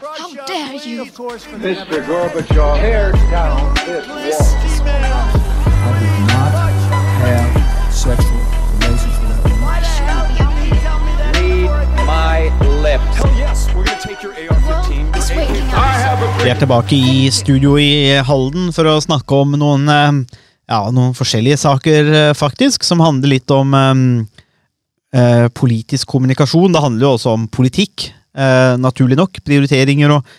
How dare you? Mr. Gorbachev, tear down this wall. I did not have sexual relations with that woman. Read my lips. Hell yes, we're gonna take your AR-15. It's your waking AK-47. up. I have a Vi er tilbake i studio i Halden for å snakke om noen, eh, ja, noen forskjellige saker, eh, faktisk, som handler litt om um, uh, politisk kommunikasjon. Det handler jo også om politikk, eh, naturlig nok. Prioriteringer og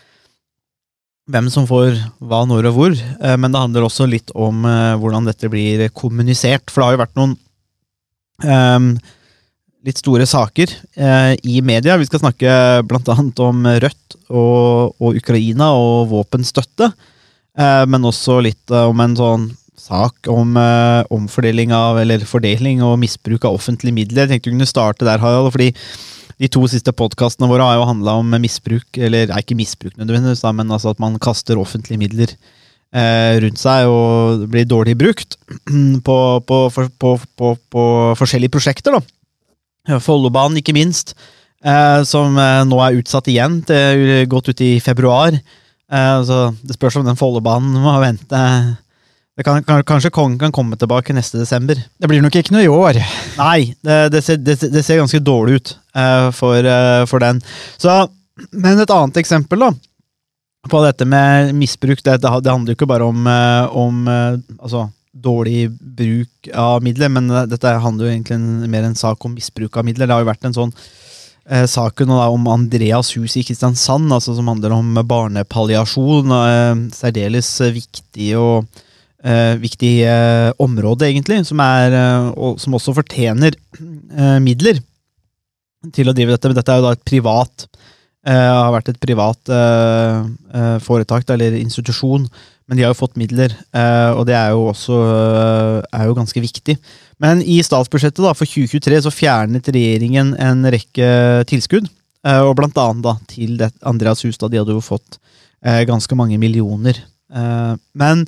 hvem som får hva, når og hvor. Eh, men det handler også litt om eh, hvordan dette blir kommunisert. For det har jo vært noen eh, litt store saker eh, i media. Vi skal snakke blant annet om Rødt og, og Ukraina og våpenstøtte. Eh, men også litt eh, om en sånn sak om eh, omfordeling av, eller fordeling og misbruk av offentlige midler. Jeg tenkte du kunne starte der, Harald, fordi de to siste podkastene våre har jo handla om misbruk, eller er ikke misbruk nødvendigvis, men altså at man kaster offentlige midler eh, rundt seg og blir dårlig brukt på, på, på, på, forskjellige prosjekter. da. Follobanen, ikke minst, eh, som eh, nå er utsatt igjen, til godt ut i februar. Eh, så Det spørs om den Follobanen må vente kan, kan, Kanskje kongen kan komme tilbake neste desember. Det blir nok ikke noe i år. Nei, det, det, ser, det, det ser ganske dårlig ut uh, for, uh, for den. Så, men et annet eksempel da, på dette med misbruk, det, det, det handler jo ikke bare om, uh, om altså, dårlig bruk av midler, men dette handler jo egentlig en, mer en sak om misbruk av midler. Det har jo vært en sånn eh, saken da, om Andreas hus i Kristiansand, altså, som handler om barnepalliasjon. Eh, særdeles viktig og eh, viktig eh, område, egentlig, som, er, eh, og, som også fortjener eh, midler til å drive dette. Men dette er jo da et privat eh, har vært et privat foretak eller institusjon, men de har jo fått midler, og det er jo også er jo ganske viktig. Men i statsbudsjettet da, for 2023 så fjernet regjeringen en rekke tilskudd, og blant annet da, til Andreas Hustad. De hadde jo fått eh, ganske mange millioner. Eh, men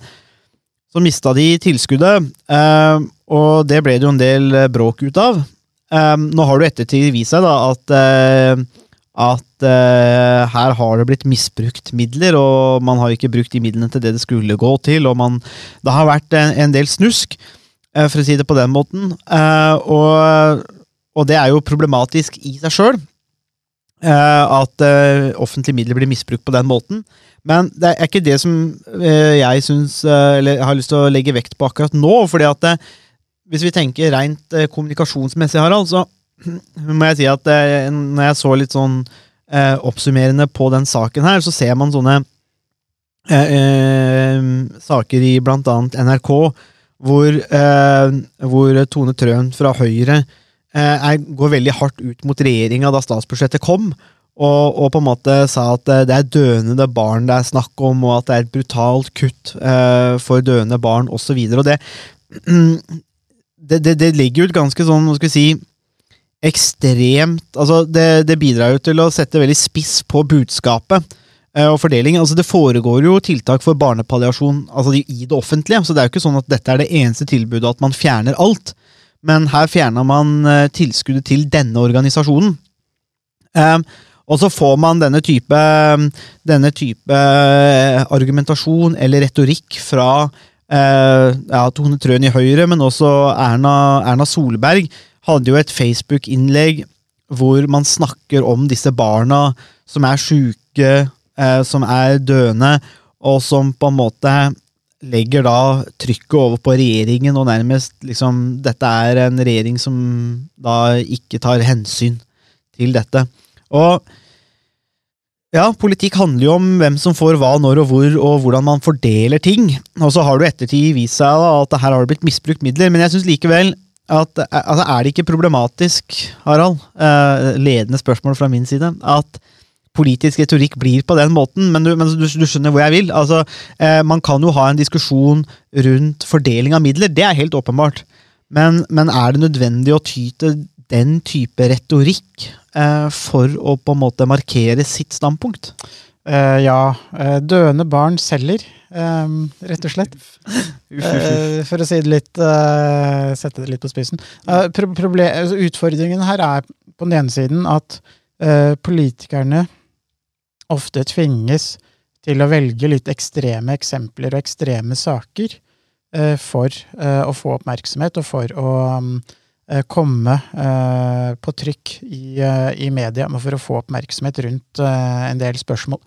så mista de tilskuddet, eh, og det ble det jo en del eh, bråk ut av. Eh, nå har det ettertid vist seg da at, at her har det blitt misbrukt midler, og man har ikke brukt de midlene til det det skulle gå til. og man, Det har vært en, del snusk, for å si det på den måten. Og, og det er jo problematisk i seg sjøl. At eh, offentlige midler blir misbrukt på den måten. Men det er ikke det som eh, jeg Eller har lyst til å legge vekt på akkurat nå. fordi at eh, hvis vi tenker rent eh, kommunikasjonsmessig, Harald, så må jeg si at eh, når jeg så litt sånn eh, oppsummerende på den saken her, så ser man sånne eh, eh, saker i blant annet NRK hvor, eh, hvor Tone Trøen fra Høyre eh, er, går veldig hardt ut mot regjeringa da statsbudsjettet kom. Og, og på en måte sa at eh, det er døende barn det er snakk om, og at det er et brutalt kutt eh, for døende barn osv. Og, så det, det, det, det legger jo et ganske sånn, skal vi si, ekstremt altså det, det bidrar jo til å sette veldig spiss på budskapet eh, og fordeling. Altså Det foregår jo tiltak for barnepalliasjon altså i det offentlige, så det er jo ikke sånn at dette er det eneste tilbudet, at man fjerner alt. Men her fjerna man eh, tilskuddet til denne organisasjonen. Eh, og så får man denne type, denne type eh, argumentasjon eller retorikk fra eh, ja, Tone Trøen i Høyre, men også Erna, Erna Solberg hadde jo et Facebook-innlegg hvor man snakker om disse barna som er sjuke, som er døende, og som på en måte legger da trykket over på regjeringen, og nærmest liksom Dette er en regjering som da ikke tar hensyn til dette. Og ja, politikk handler jo om hvem som får hva, når og hvor, og hvordan man fordeler ting. Og så har det i ettertid vist seg da, at her har det blitt misbrukt midler, men jeg syns likevel at altså, Er det ikke problematisk, Harald, eh, ledende spørsmål fra min side, at politisk retorikk blir på den måten, men du, men du, du skjønner hvor jeg vil. Altså, eh, man kan jo ha en diskusjon rundt fordeling av midler, det er helt åpenbart. Men, men er det nødvendig å ty til den type retorikk eh, for å på en måte markere sitt standpunkt? Eh, ja. eh, døende barn selger, eh, rett og slett. Eh, for å si det litt Sette det litt på spissen. Eh, pro proble- altså, utfordringen her er på den ene siden at politikerne ofte tvinges til å velge litt ekstreme eksempler og ekstreme saker eh, for eh, å få oppmerksomhet og for å eh, komme eh, på trykk i, eh, i media, men for å få oppmerksomhet rundt eh, en del spørsmål.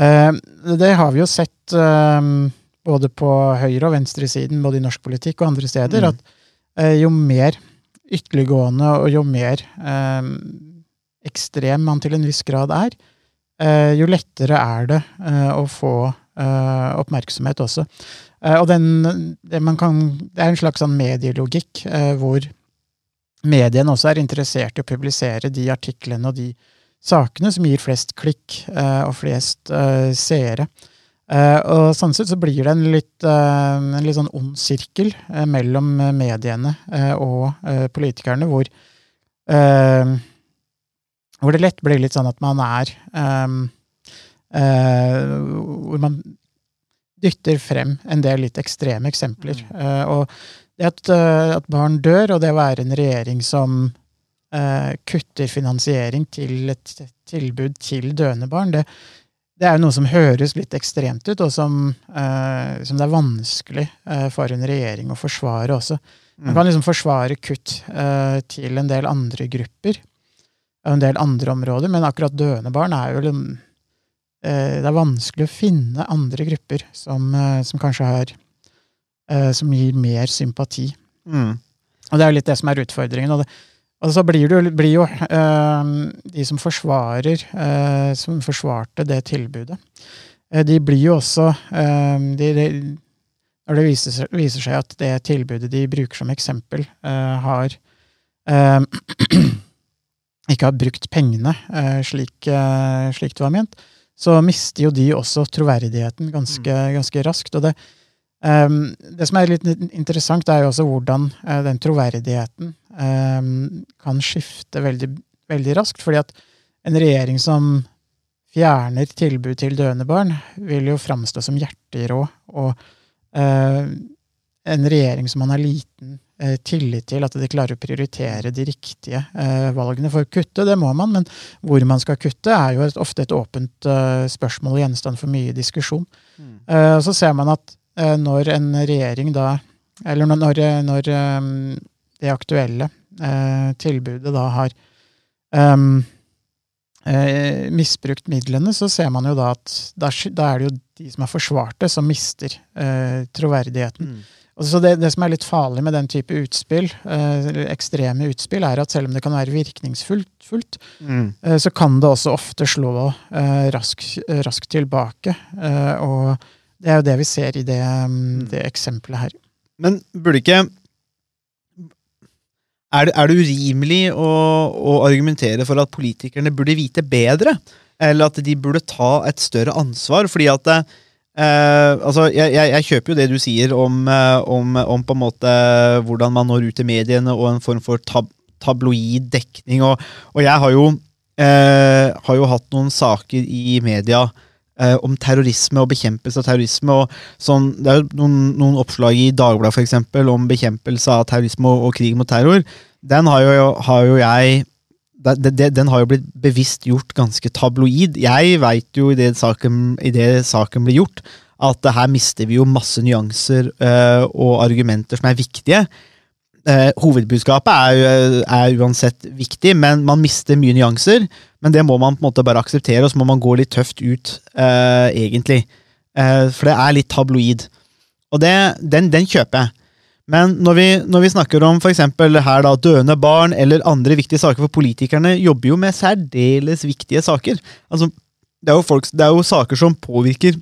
Eh, det har vi jo sett både på høyre- og venstresiden, både i norsk politikk og andre steder, Mm. at eh, jo mer ytterliggående og jo mer eh, ekstrem man til en viss grad er, jo lettere er det eh, å få eh, oppmerksomhet også. Eh, og den, det, kan, det er en slags sånn medielogikk eh, hvor mediene også er interessert i å publisere de artiklene og de sakene som gir flest klikk eh, og flest eh, seere. Eh, og sånn sett så blir det en litt, eh, en litt sånn ond sirkel eh, mellom eh, mediene eh, og eh, politikerne, hvor eh, hvor det lett blir litt sånn at man er um, uh, Hvor man dytter frem en del litt ekstreme eksempler. Eh, og det at, uh, at barn dør, og det å være en regjering som kutter finansiering til et tilbud til døende barn, det, det er jo noe som høres litt ekstremt ut, og som, uh, som det er vanskelig uh, for en regjering å forsvare også. Man kan liksom forsvare kutt uh, til en del andre grupper en del andre områder, men akkurat døende barn er jo liksom eh, Det er vanskelig å finne andre grupper som, eh, som kanskje har eh, Som gir mer sympati. Mm. Og det er jo litt det som er utfordringen. Og, det, og så blir det blir jo eh, de som forsvarer eh, Som forsvarte det tilbudet, eh, de blir jo også eh, de, de, Når det viser viser seg at det tilbudet de bruker som eksempel, har ikke har brukt pengene eh, slik, eh, slik det var ment, så mister jo de også troverdigheten ganske, ganske raskt. Og det, ehm, det som er litt interessant, er jo også hvordan eh, den troverdigheten ehm, kan skifte veldig, veldig raskt. fordi at en regjering som fjerner tilbud til døende barn, vil jo framstå som hjerterå. Og en regjering som man har liten tillit til, at de klarer å prioritere de riktige eh, valgene. For å kutte, det må man, men hvor man skal kutte, er jo et, ofte et åpent eh, spørsmål og gjenstand for mye diskusjon. Eh, så ser man at eh, når en regjering da Eller når, når, eh, det aktuelle eh, tilbudet da har eh, misbrukt midlene, så ser man jo da at da, da er det jo de som har forsvart det, som mister eh, troverdigheten. Mm. Og så det, det som er litt farlig med den type utspill, eh, ekstreme utspill, er at selv om det kan være virkningsfullt, fullt, Mm. eh, så kan det også ofte slå eh, raskt rask tilbake. Eh, og det er jo det vi ser i det, mm, det eksempelet her. Men burde ikke Er det, er det urimelig å, å argumentere for at politikerne burde vite bedre? Eller at de burde ta et større ansvar? Fordi at eh, altså, jeg, jeg, jeg kjøper jo det du sier om, eh, om, om på en måte hvordan man når ut til mediene og en form for tab tabloid dekning. Og, og jeg har jo, eh, har jo hatt noen saker i media eh, om terrorisme og bekjempelse av terrorisme. og sånn, Det er jo noen, noen oppslag i Dagbladet for eksempel, om bekjempelse av terrorisme og, og krig mot terror. Den har jo, har jo jeg det, det, Den har jo blitt bevisst gjort ganske tabloid. Jeg veit jo i det, saken, i det saken blir gjort, at her mister vi jo masse nyanser uh, og argumenter som er viktige. Uh, hovedbudskapet er, er uansett viktig, men man mister mye nyanser. Men det må man på en måte bare akseptere, og så må man gå litt tøft ut, uh, egentlig. For det er litt tabloid. Og den, den kjøper jeg. Men når vi, når vi snakker om for her da, døende barn eller andre viktige saker for politikerne, jobber jo med særdeles viktige saker. Altså, det, er folk, det er jo saker som påvirker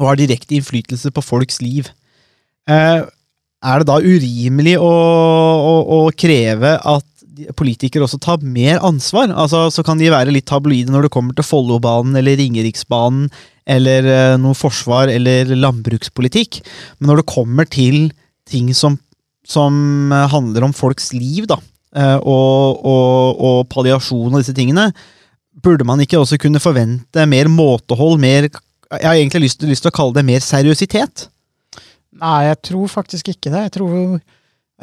og har direkte innflytelse på folks liv. Eh, er det da urimelig å, å, å kreve at politikere også tar mer ansvar? Altså, så kan de være litt tabloide når det kommer til Follobanen eller Ringeriksbanen eller eh, noe forsvar eller landbrukspolitikk. Men når det kommer til ting som, som eh, handler om folks liv, da, eh, og, og, og palliasjon og disse tingene, burde man ikke også kunne forvente mer måtehold, mer Jeg har egentlig lyst, lyst til å kalle det mer seriøsitet. Nei, jeg tror faktisk ikke det. Jeg tror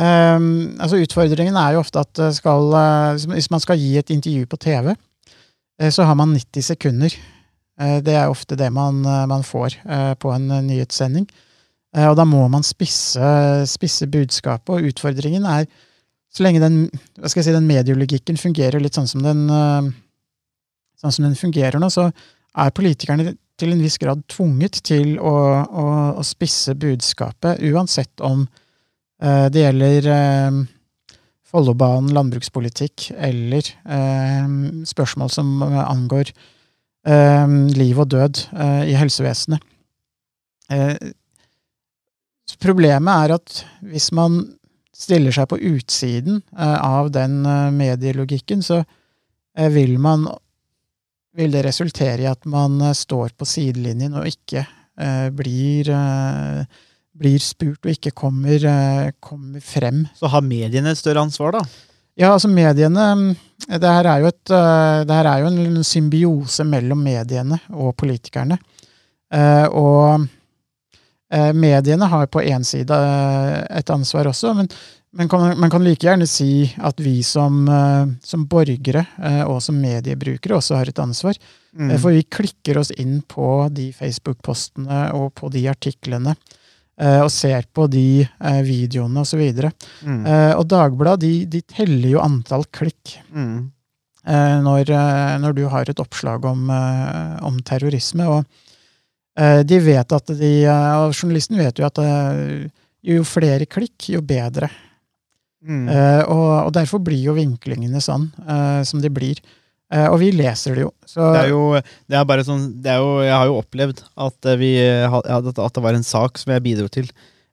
Um, altså Utfordringen er jo ofte at skal, eh, hvis man skal gi et intervju på TV, så har man 90 sekunder det er ofte det man, man får på en nyhetssending. Eh, og da må man spisse, spisse budskapet, og utfordringen er så lenge den, si, den medielogikken fungerer litt sånn som den, eh, sånn som den fungerer nå, så er politikerne til en viss grad tvunget til å, å, å spisse budskapet, uansett om eh, det gjelder eh, Follobanen, landbrukspolitikk eller eh, spørsmål som angår eh, liv og død i helsevesenet. Problemet er at hvis man stiller seg på utsiden eh, av den eh, medielogikken, så eh, vil man vil det resultere i at man står på sidelinjen og ikke blir, blir spurt og ikke kommer, kommer frem. Så har mediene et større ansvar, da? Ja, altså mediene Det her er jo, et, det her er jo en symbiose mellom mediene og politikerne. Og mediene har på én side eh, et ansvar også, men man kan, man kan like gjerne si at vi som, eh, som borgere eh, og som mediebrukere også har et ansvar. Mm. Eh, For vi klikker oss inn på de Facebook-postene og på de artiklene. eh, Og ser på de eh, videoene osv. Mm. Eh, Og Dagbladet de, de teller jo antall klikk Mm. eh, når, eh, når du har et oppslag om, eh, om terrorisme. Og eh, de vet at de, eh, og journalisten vet jo at eh, jo flere klikk, jo bedre. Mm. Eh, og, og derfor blir jo vinklingene sånn eh, som de blir. Eh, og vi leser det jo. Så, Det er jo, det er bare sånn det er jo, Jeg har jo opplevd at, eh, vi, at det var en sak som jeg bidro til,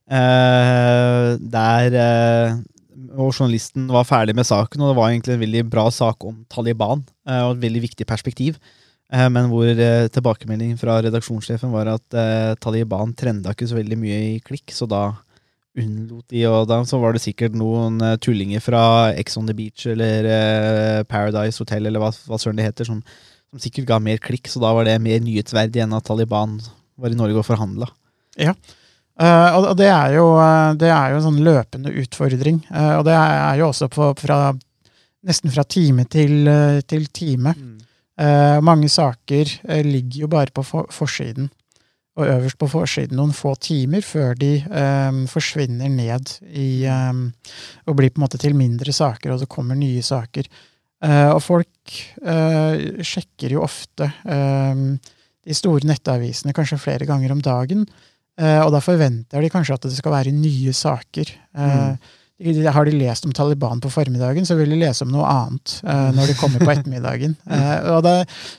eh, der eh, og journalisten var ferdig med saken, og det var egentlig en veldig bra sak om Taliban, eh, og et veldig viktig perspektiv. Eh, men hvor eh, tilbakemeldingen fra redaksjonssjefen var at eh, Taliban trenda ikke så veldig mye i klikk, så da unnlot de, og da så var det sikkert noen tullinger fra Ex on the Beach eller Paradise Hotel eller hva, hva søren det heter, som, som sikkert ga mer klikk, så da var det mer nyhetsverdig enn at Taliban var i Norge og forhandla. Ja. og og det er jo, det er jo en sånn løpende utfordring. Og det er jo også på, fra, nesten fra time til, til time. Eh, mange saker eh, ligger jo bare på for, forsiden. Og øverst på forsiden noen få timer før de eh, forsvinner ned i eh, Og blir på en måte til mindre saker, og det kommer nye saker. Eh, og folk eh, sjekker jo ofte eh, de store nettavisene kanskje flere ganger om dagen. Eh, og da forventer de kanskje at det skal være nye saker. Eh, de- Har de lest om Taliban på formiddagen, så vil de lese om noe annet uh, når de kommer på ettermiddagen. Uh, det,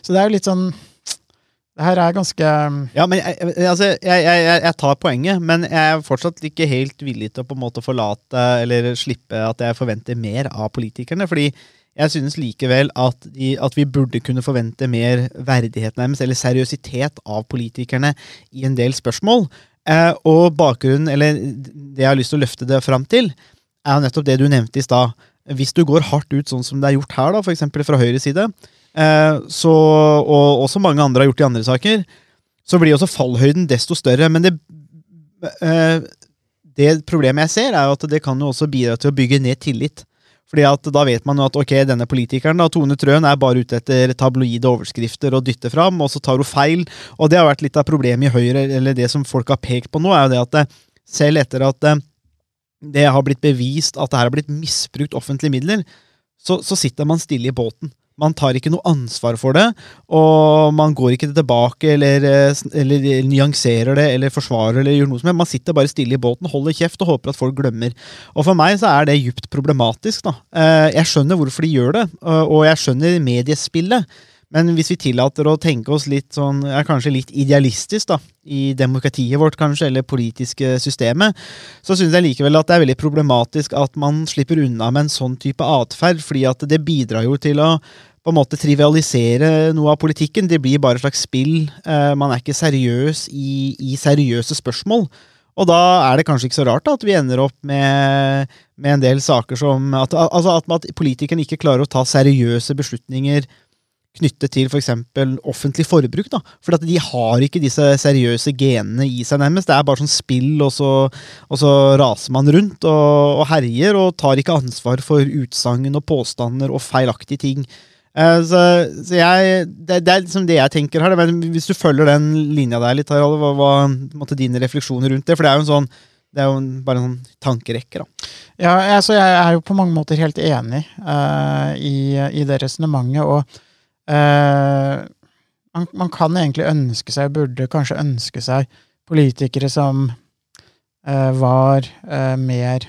så det er jo litt sånn Det her er ganske Ja, men jeg, jeg- altså, jeg, jeg, jeg, tar poenget, men jeg er fortsatt ikke helt villig til å på en måte forlate eller slippe at jeg forventer mer av politikerne. fordi jeg synes likevel at, de, at vi burde kunne forvente mer verdighet nærmest, eller seriøsitet av politikerne i en del spørsmål. Eh, og bakgrunnen, eller det jeg har lyst til å løfte det fram til, er jo nettopp det du nevnte i stad. Hvis du går hardt ut sånn som det er gjort her, da, f.eks. fra høyre side, eh, så, og også mange andre har gjort i andre saker, så blir også fallhøyden desto større. Men det, eh, det problemet jeg ser, er at det kan jo også bidra til å bygge ned tillit. Fordi at Da vet man jo at ok, denne politikeren, da, Tone Trøen, er bare ute etter tabloide overskrifter og dytter fram, og så tar hun feil. Og Det har vært litt av problemet i Høyre, eller det som folk har pekt på nå, er jo det at selv etter at det, har blitt bevist at det her har blitt misbrukt offentlige midler, så, så sitter man stille i båten. Man tar ikke noe ansvar for det, og man går ikke tilbake eller, eh, eller nyanserer det eller forsvarer eller gjør noe som helst. Man sitter bare stille i båten, holder kjeft og håper at folk glemmer. Og For meg så er det djupt problematisk. da. Eh, Jeg skjønner hvorfor de gjør det, og jeg skjønner mediespillet. Men hvis vi tillater å tenke oss litt sånn, ja, kanskje litt idealistisk da, i demokratiet vårt, kanskje, eller politiske systemet, så syns jeg likevel at det er veldig problematisk at man slipper unna med en sånn type atferd, fordi at det bidrar jo til å på en måte trivialisere noe av politikken. Det blir bare et slags spill. Eh, man er ikke seriøs i, i seriøse spørsmål. Og da er det kanskje ikke så rart da, at vi ender opp med, med en del saker som at, altså at, at politikerne ikke klarer å ta seriøse beslutninger knyttet til f.eks. offentlig forbruk. da, For at de har ikke disse seriøse genene i seg, nærmest. Det er bare sånn spill, og så, og så raser man rundt og, og herjer, og tar ikke ansvar for utsagn og påstander og feilaktige ting. Eh, så, så jeg, det, det er liksom det jeg tenker her. Men hvis du følger den linja der litt, Harald, hva var dine refleksjoner rundt det? For det er jo en sånn det er jo bare en sånn tankerekke, da. Ja, altså jeg er jo på mange måter helt enig uh, i, i, det resonnementet, og uh, man, man, kan egentlig ønske seg, burde kanskje ønske seg, politikere som uh, var mer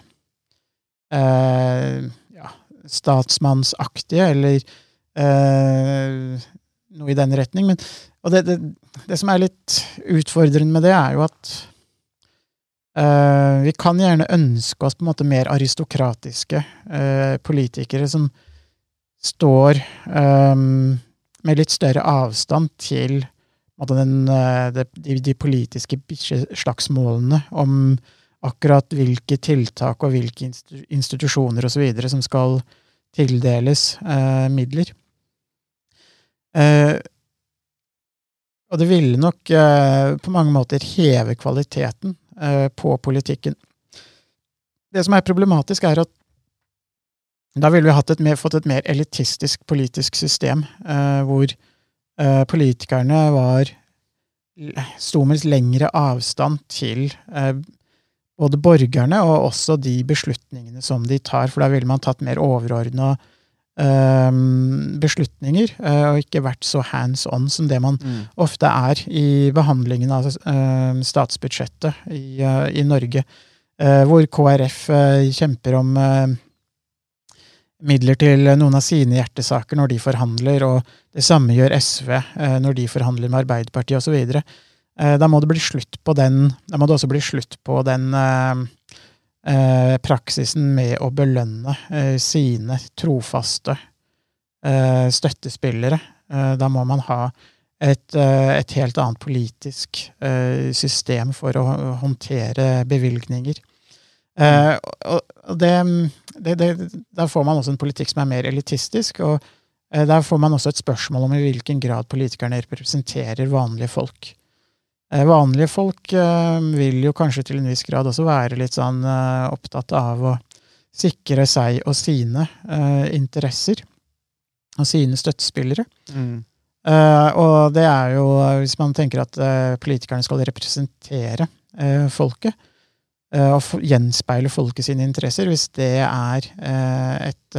ja, statsmannsaktige, eller noe i den retning. Men, og det, det, det som er litt utfordrende med det, er jo at Uh, vi kan gjerne ønske oss på en måte mer aristokratiske uh, politikere som står um, med litt større avstand til den, uh, de, de, politiske slagsmålene om akkurat hvilke tiltak og hvilke institusjoner osv. som skal tildeles midler. og det ville nok på mange måter heve kvaliteten Eh, på politikken. Det som er problematisk, er at da ville vi et mer, fått et mer elitistisk politisk system, eh, hvor eh, politikerne var sto med lengre avstand til eh, både borgerne og også de beslutningene som de tar, for da ville man tatt mer overordna Ehm, beslutninger, eh, og ikke vært så hands on som det man mm. ofte er i behandlingen av ehm, statsbudsjettet i, eh, i Norge, eh, hvor KrF kjemper om midler til noen av sine hjertesaker når de forhandler, og det samme gjør SV når de forhandler med Arbeiderpartiet osv. Da må det bli slutt på den Da må det også bli slutt på den eh, praksisen med å belønne eh, sine trofaste eh, støttespillere. Eh, da må man ha et, eh, et helt annet politisk eh, system for å håndtere bevilgninger. og det, det, det, Da får man også en politikk som er mer elitistisk. og der får man også et spørsmål om i hvilken grad politikerne representerer vanlige folk. Eh, vanlige folk eh, vil jo kanskje til en viss grad også være litt sånn eh, opptatt av å sikre seg og sine interesser. Og sine støttespillere. Mm. og det er jo, hvis man tenker at politikerne skal representere folket, og gjenspeile folket sine interesser, hvis det er et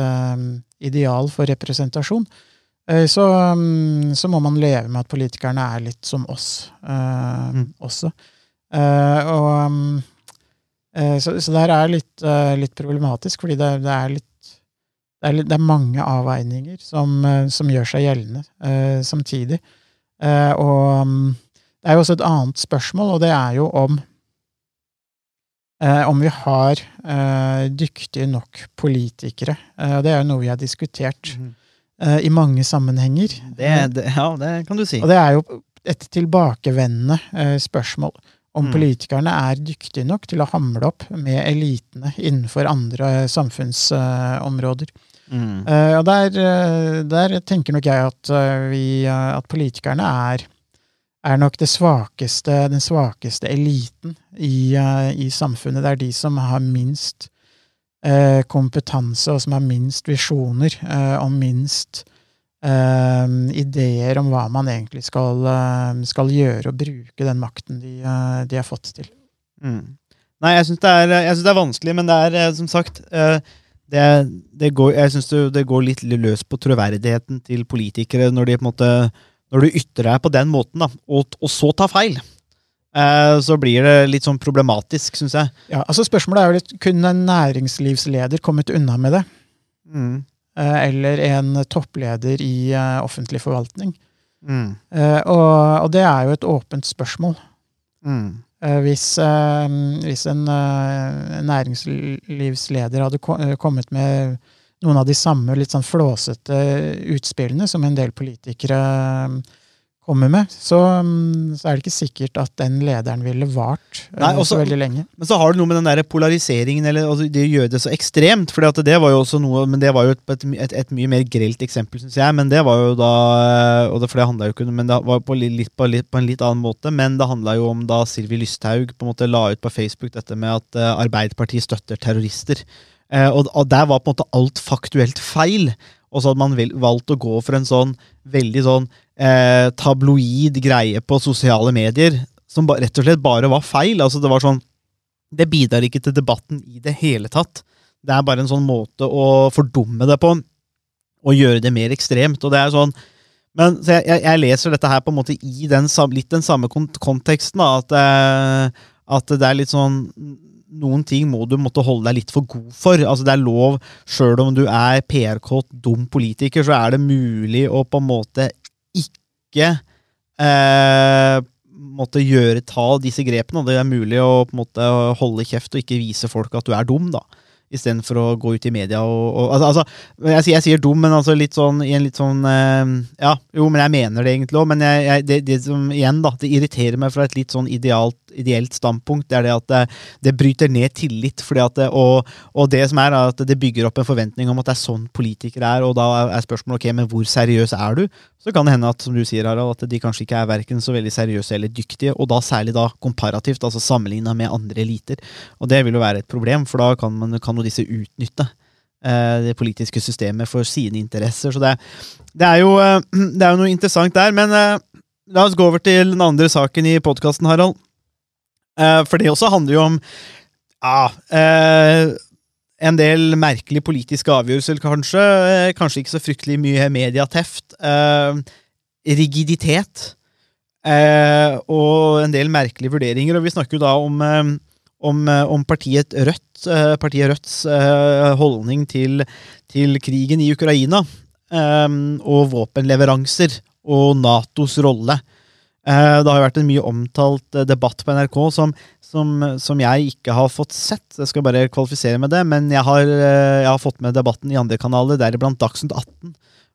ideal for representasjon, Eh, så, mm, så, må man leve med at politikerne er litt som oss mm. også. Og uh, så, så det er litt, litt problematisk, fordi det, det, er litt, det, er det er mange avveininger som, som gjør seg gjeldende samtidig. og um, det er jo også et annet spørsmål, og det er jo om om vi har dyktige nok politikere. det er jo noe vi har diskutert. Mm i mange sammenhenger. Det, det, ja, det kan du si. Og det er jo et tilbakevendende uh, spørsmål. Om mm. politikerne er dyktige nok til å hamle opp med elitene innenfor andre samfunnsområder. Mm. Og der, der, tenker nok jeg at, vi, at politikerne er, er nok svakeste, den svakeste eliten i, i, samfunnet. Det er de som har minst eh, kompetanse, og som har minst visjoner, eh, og minst eh, ideer om hva man egentlig skal, eh, skal, gjøre, og bruke den makten de, eh, de har fått til. Mm. Nei, jeg syns det, det, er vanskelig, men det er eh, som sagt det, det går, Jeg syns det, går litt løs på troverdigheten til politikere når de på en måte når du ytrer deg på den måten, da, og, og så tar feil. Eh, så blir det litt sånn problematisk, syns jeg. Ja, altså Spørsmålet er jo litt kunne en næringslivsleder kommet unna med det? Mm. Eh, eller en toppleder i eh, offentlig forvaltning? Mm. Og, og, det er jo et åpent spørsmål. Mm. Hvis, hvis, en næringslivsleder hadde kommet med noen av de samme litt sånn flåsete utspillene som en del politikere kommer med, så, mm, så, er det ikke sikkert at den lederen ville vart eh, Nei, også, så veldig lenge. Men så har du noe med den der polariseringen, eller altså, det gjør det så ekstremt. For det var jo også noe, men det var jo et, et, et mye mer grelt eksempel, syns jeg. Men det var jo da og det, For det handla jo ikke men det var på, litt, på, litt, på, en litt annen måte. Men det handla jo om da Sylvi Lysthaug på en måte la ut på Facebook dette med at uh, Arbeiderpartiet støtter terrorister. Uh, og, og der var på en måte alt faktuelt feil. og så hadde man vel, valgt å gå for en sånn veldig sånn eh, tabloid greie på sosiale medier, som ba, rett og slett bare var feil. Altså, det var sånn Det bidrar ikke til debatten i det hele tatt. Det er bare en sånn måte å fordumme det på, og gjøre det mer ekstremt. og det er sånn men jeg, jeg leser dette her på en måte i den, litt den samme konteksten. Da, at, eh, at det er litt sånn Noen ting må du måtte holde deg litt for god for. Altså Det er lov, sjøl om du er PR-kåt, dum politiker, så er det mulig å på en måte ikke eh, måtte gjøre, ta disse grepene. Det er mulig å på en måte holde kjeft og ikke vise folk at du er dum. da Istedenfor å gå ut i media og, og altså, altså, jeg, jeg sier dum, men altså litt sånn i en litt sånn eh, Ja, jo, men jeg mener det egentlig òg. Men jeg, jeg, det, det som igjen, da, det irriterer meg fra et litt sånn idealt, ideelt standpunkt, det er det at det, det bryter ned tillit. Fordi at det, og, og det som er at det bygger opp en forventning om at det er sånn politikere er, og da er spørsmålet ok, men hvor seriøs er du? Så kan det hende at som du sier, Harald, at de kanskje ikke er verken så veldig seriøse eller dyktige, og da særlig da komparativt, altså sammenligna med andre eliter. Og det vil jo være et problem, for da kan, man, kan disse utnytte eh, det politiske systemet for sine interesser. Så det, det, er, jo, eh, det er jo noe interessant der. Men eh, la oss gå over til den andre saken i podkasten, Harald. For det også handler jo om ja, en del merkelige politiske avgjørelser, kanskje. Kanskje ikke så fryktelig mye mediateft. Rigiditet. Og en del merkelige vurderinger. Og vi snakker jo da om, om, eh, om partiet Rødt, eh, partiet Rødts eh, holdning til, til krigen i Ukraina. og våpenleveranser og Natos rolle. Det har jo vært en mye omtalt debatt på NRK som, som, som jeg ikke har fått sett. Jeg skal bare kvalifisere med det, men jeg har, jeg har fått med debatten i andre kanaler, deriblant Dagsnytt 18.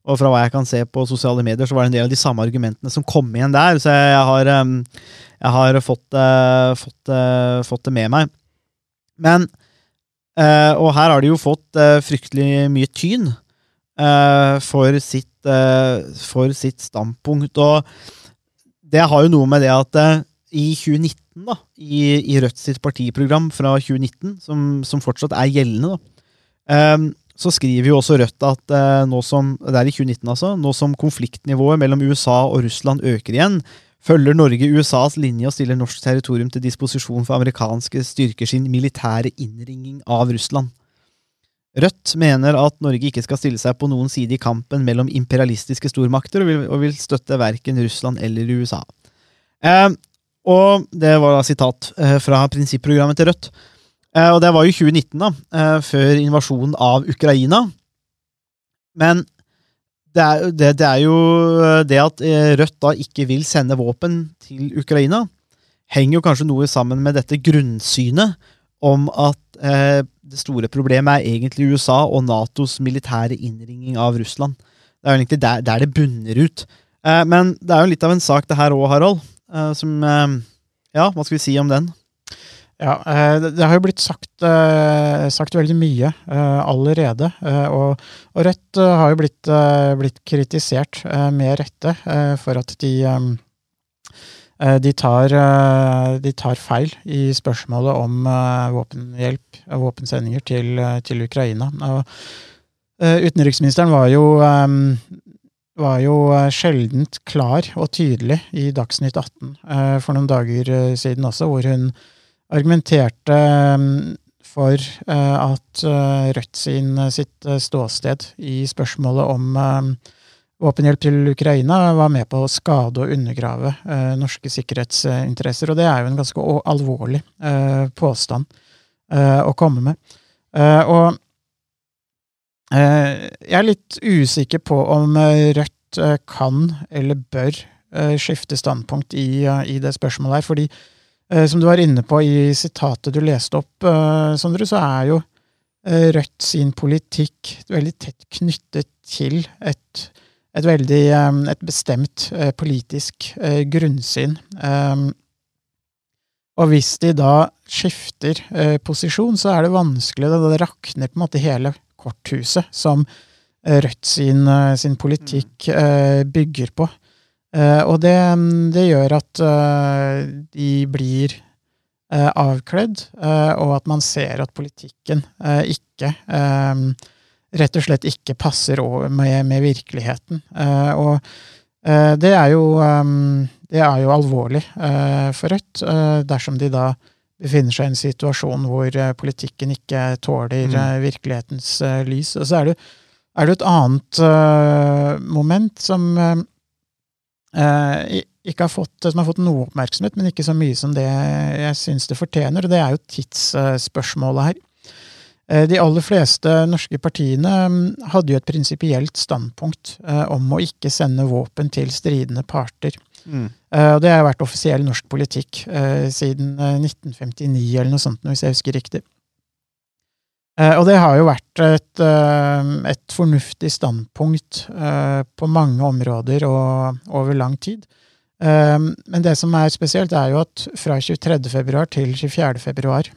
Og fra hva jeg kan se på sosiale medier, så var det en del av de samme argumentene som kom igjen der. Så jeg har, jeg har fått, eh, fått, eh, fått det med meg. Men eh, Og her har de jo fått fryktelig mye tyn for, sitt, for sitt standpunkt. Og det har jo noe med det at i 2019, da, i, i Rødt sitt partiprogram fra 2019, som, som fortsatt er gjeldende, da, så skriver jo også Rødt at eh, nå som det er i 2019 altså, nå som konfliktnivået mellom USA og Russland øker igjen, følger Norge USAs linje og stiller norsk territorium til disposisjon for amerikanske styrker sin militære innringing av Russland. Rødt mener at Norge ikke skal stille seg på noen side i kampen mellom imperialistiske stormakter, og vil, og vil støtte verken Russland eller USA. Eh, og det var da sitat eh, fra prinsipprogrammet til Rødt. Eh, og det var jo 2019, da, eh, før invasjonen av Ukraina. Men det er, det, det er jo det at eh, Rødt da ikke vil sende våpen til Ukraina, henger jo kanskje noe sammen med dette grunnsynet om at eh, det store problemet er egentlig USA og Natos militære innringing av Russland. Det er jo egentlig der, der det bunner ut. Eh, men det er jo litt av en sak, det her òg, Harald. Eh, som eh, Ja, hva skal vi si om den? Ja, eh, det har jo blitt sagt, eh, sagt veldig mye eh, allerede. Og, Rødt har jo blitt, blitt kritisert med rette for at de, de, tar, de tar feil i spørsmålet om våpenhjelp, og våpensendinger til, til Ukraina. Og utenriksministeren var jo var jo sjeldent klar og tydelig i Dagsnytt 18 eh, for noen dager siden også, hvor hun argumenterte mm, for eh, at eh, Rødt sin, sitt eh, ståsted i spørsmålet om eh, våpenhjelp til Ukraina var med på å skade og undergrave norske sikkerhetsinteresser. Og det er jo en ganske alvorlig påstand å komme med. Og jeg er litt usikker på om Rødt kan eller bør skifte standpunkt i, i det spørsmålet her. fordi Som du var inne på i sitatet du leste opp, eh, Sondre, så er jo eh, Rødt sin politikk veldig tett knyttet til et, et veldig eh, et bestemt eh, politisk eh, grunnsyn. Eh, Og hvis de da skifter eh, posisjon, så er det vanskelig. Da det rakner på en måte hele korthuset som eh, Rødt sin, eh, sin politikk eh, bygger på. Eh, og det, det gjør at eh, de blir eh, avkledd, eh, og at man ser at politikken eh, ikke rett og slett ikke passer over med, med virkeligheten. Eh, og eh, det er jo det er jo alvorlig eh, for Rødt, eh, dersom de da befinner seg i en situasjon hvor eh, politikken ikke tåler Mm. virkelighetens lys. Og så er det, er det et annet moment som eh, ikke har fått, som har fått noe oppmerksomhet, men ikke så mye som det jeg syns det fortjener, og det er jo tidsspørsmålet her. Eh, De aller fleste norske partiene mm, hadde jo et prinsipielt standpunkt eh, om å ikke sende våpen til stridende parter. Mm. Og det har vært offisiell norsk politikk siden eh, 1959 eller noe sånt, hvis jeg husker riktig. Eh, Og det har jo vært et, eh, et fornuftig standpunkt eh, på mange områder og over lang tid. Men det som er spesielt, er jo at fra 23. februar til 24. februar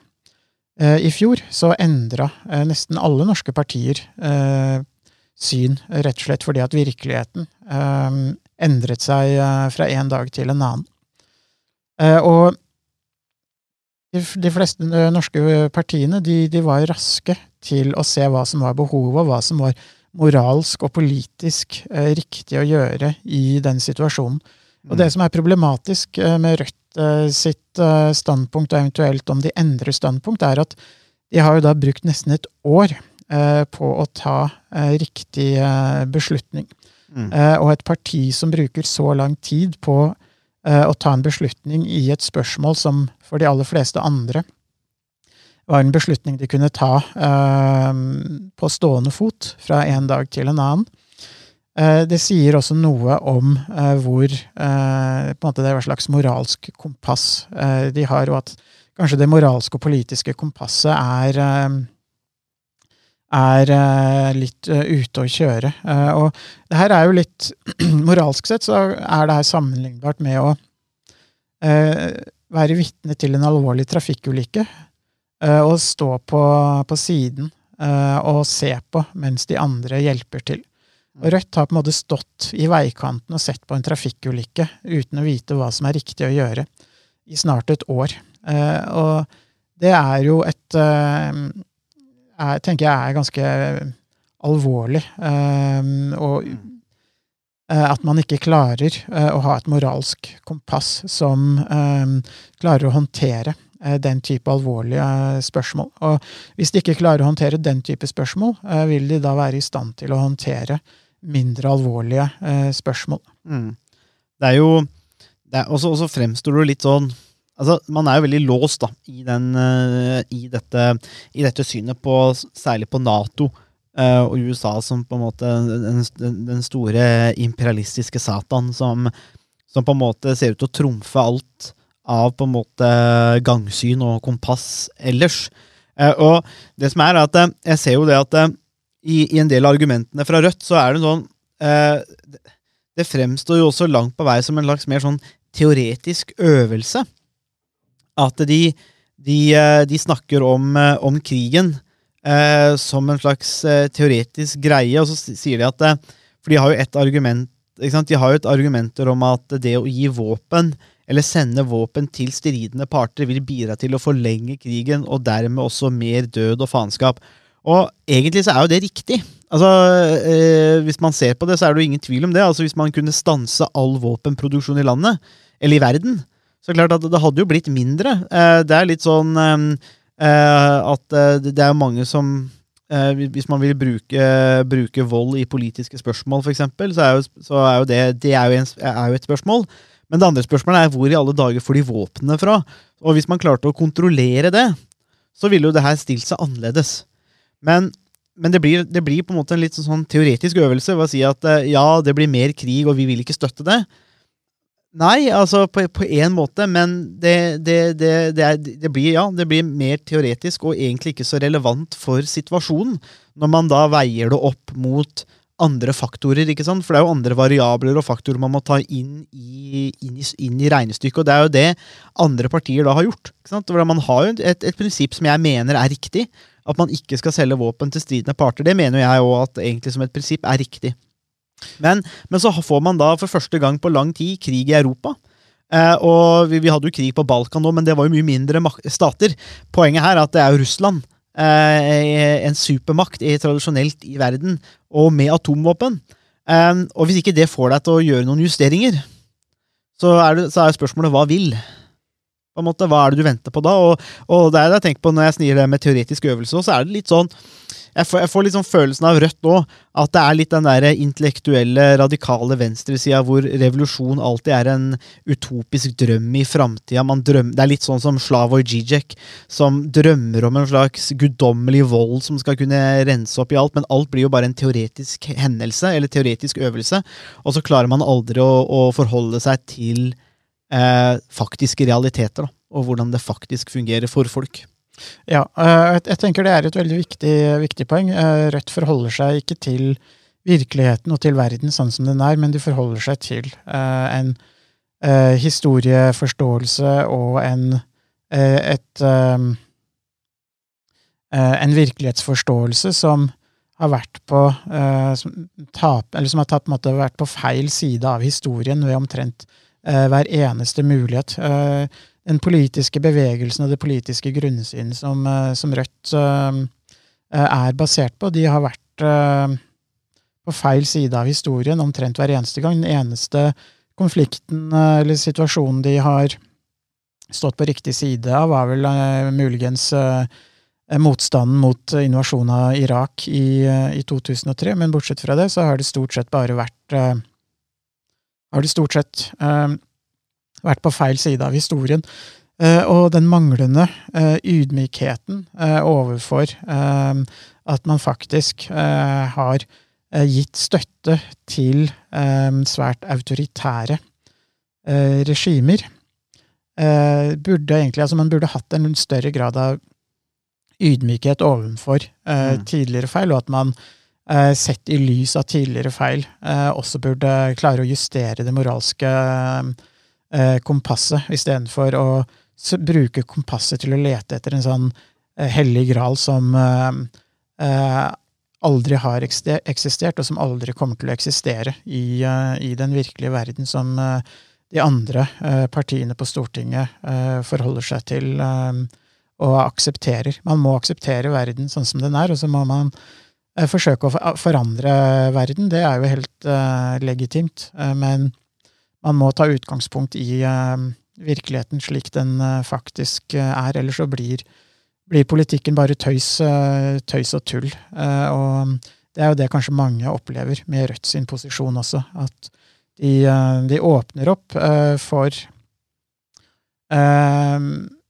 eh, i fjor så endra nesten alle norske partier syn, rett og slett fordi at virkeligheten endret seg fra en dag til en annen. Og de, fleste eh, norske partiene de, de var raske til å se hva som var behovet, og hva som var moralsk og politisk eh, riktig å gjøre i den situasjonen. Og det som er problematisk eh, med Rødt eh, sitt eh, standpunkt, og eventuelt om de endrer standpunkt, er at de har jo da brukt nesten et år eh, på å ta eh, riktig eh, beslutning. Mm. Eh, og et parti som bruker så lang tid på eh, å ta en beslutning i et spørsmål som for de aller fleste andre var en beslutning de kunne ta eh, på stående fot fra en dag til en annen. Eh, det sier også noe om eh, hvor eh, måte det er hva slags moralsk kompass eh, de har, og at kanskje det moralske og politiske kompasset er eh, er eh, litt eh, ute å kjøre. Eh, og det her er jo litt Moralsk sett så er det her sammenlignbart med å være vitne til en alvorlig trafikkulykke og stå på, på siden og se på mens de andre hjelper til. Og Rødt har på en måte stått i veikanten og sett på en trafikkulykke uten å vite hva som er riktig å gjøre, i snart et år. Og det er jo et er, tenker jeg er ganske alvorlig. Um, og eh, at man ikke klarer uh, å ha et moralsk kompass som um, klarer å håndtere uh, den type alvorlige eh, spørsmål. Og hvis de ikke klarer å håndtere den type spørsmål, eh, vil de da være i stand til å håndtere mindre alvorlige eh, spørsmål. Mm. Det er jo det er, også, også fremstår det litt sånn Altså, Man er jo veldig låst da, i, den, eh, i, dette, i dette synet på særlig på Nato eh, og USA som på en måte den, den, store imperialistiske Satan som, som på en måte ser ut til å trumfe alt av på en måte gangsyn og kompass ellers. Eh, og det som er, er at jeg ser jo det at i, i en del av argumentene fra Rødt, så er det sånn Det fremstår jo også langt på vei som en slags mer sånn teoretisk øvelse. At de, de, eh, de snakker om, eh, om krigen eh, som en slags eh, teoretisk greie, og så sier de at For de har jo et argument? De har jo et argumenter om at det å gi våpen, eller sende våpen til stridende parter, vil bidra til å forlenge krigen, og dermed også mer død og faenskap. Og egentlig så er jo det riktig. Altså, eh, Hvis man ser på det, så er det jo ingen tvil om det. Altså, Hvis man kunne stanse all våpenproduksjon i landet, eller i verden, så klart at det hadde jo blitt mindre. Eh, det er litt sånn eh, eh, at eh, det er mange som Hvis man vil bruke, bruke vold i politiske spørsmål, f.eks., så, er jo, så er jo det, det er jo, en, er jo et spørsmål. Men det andre spørsmålet er hvor i alle dager får de våpnene fra? Og hvis man klarte å kontrollere det, så ville jo det her stilt seg annerledes. Men, men det, blir, det blir på en måte en litt sånn teoretisk øvelse ved å si at ja, det blir mer krig, og vi vil ikke støtte det. Nei, altså på, på en måte, men det, det, det, det, er, det, blir, ja, det blir mer teoretisk og egentlig ikke så relevant for situasjonen, når man da veier det opp mot andre faktorer, ikke sant? For det er jo andre variabler og faktorer man må ta inn i, inn i, inn i regnestykket, og det er jo det andre partier da har gjort. Ikke sant? For Man har jo et, et prinsipp som jeg mener er riktig, at man ikke skal selge våpen til stridende parter. Det mener jeg òg at egentlig som et prinsipp er riktig. Men, men så får man da for første gang på lang tid krig i Europa. Eh, og vi, vi hadde jo krig på Balkan nå, men det var jo mye mindre stater. Poenget her er at det er jo Russland eh, en supermakt i, tradisjonelt i verden, og med atomvåpen. Eh, og hvis ikke det får deg til å gjøre noen justeringer, så er, det, så er spørsmålet hva vil? På en måte, Hva er det du venter på da? Og, og det er det jeg tenker på når jeg snir det med teoretisk øvelse, så er det litt sånn jeg får, jeg får sånn følelsen av Rødt nå, at det er litt den der intellektuelle, radikale venstresida hvor revolusjon alltid er en utopisk drøm i framtida. Det er litt sånn som Slavoj Zizek, som drømmer om en slags guddommelig vold som skal kunne rense opp i alt, men alt blir jo bare en teoretisk hendelse, eller teoretisk øvelse, og så klarer man aldri å, å forholde seg til eh, faktiske realiteter, da, og hvordan det faktisk fungerer for folk. Ja, eh, jeg tenker det er et veldig viktig, viktig, poeng. Eh, Rødt forholder seg ikke til virkeligheten og til verden sånn som den er, men de forholder seg til eh, en historieforståelse og en, et, en virkelighetsforståelse som har vært på tap, eller som har tatt, måte, vært på feil side av historien ved omtrent hver eneste mulighet den politiske bevegelsen og det politiske grunnsynet som, eh, som, Rødt uh, er basert på, de har vært på feil side av historien omtrent hver eneste gang. Den eneste konflikten eller situasjonen de har stått på riktig side av, var vel muligens motstanden mot invasjonen av Irak i, i, 2003, men bortsett fra det så har det stort sett bare vært har det stort sett vært på feil side av historien. Uh, og den manglende uh, ydmykheten uh, overfor at man faktisk har gitt støtte til svært autoritære regimer, burde egentlig Altså, man burde hatt en større grad av ydmykhet overfor mm. tidligere feil, og at man sett i lys av tidligere feil også burde klare å justere det moralske eh, kompasset, istedenfor å bruke kompasset til å lete etter en sånn eh, hellig gral som eh, eh, aldri har eksistert, og som aldri kommer til å eksistere i, eh, i den virkelige verden, som eh, de andre partiene på Stortinget forholder seg til og aksepterer. Man må akseptere verden sånn som den er, og så må man forsøke å forandre verden. Det er jo helt legitimt, men man må ta utgangspunkt i uh, virkeligheten slik den uh, faktisk uh, er, ellers så blir, blir, politikken bare tøys, tøys og tull. og det er jo det kanskje mange opplever med Rødt sin posisjon også, at de, de åpner opp for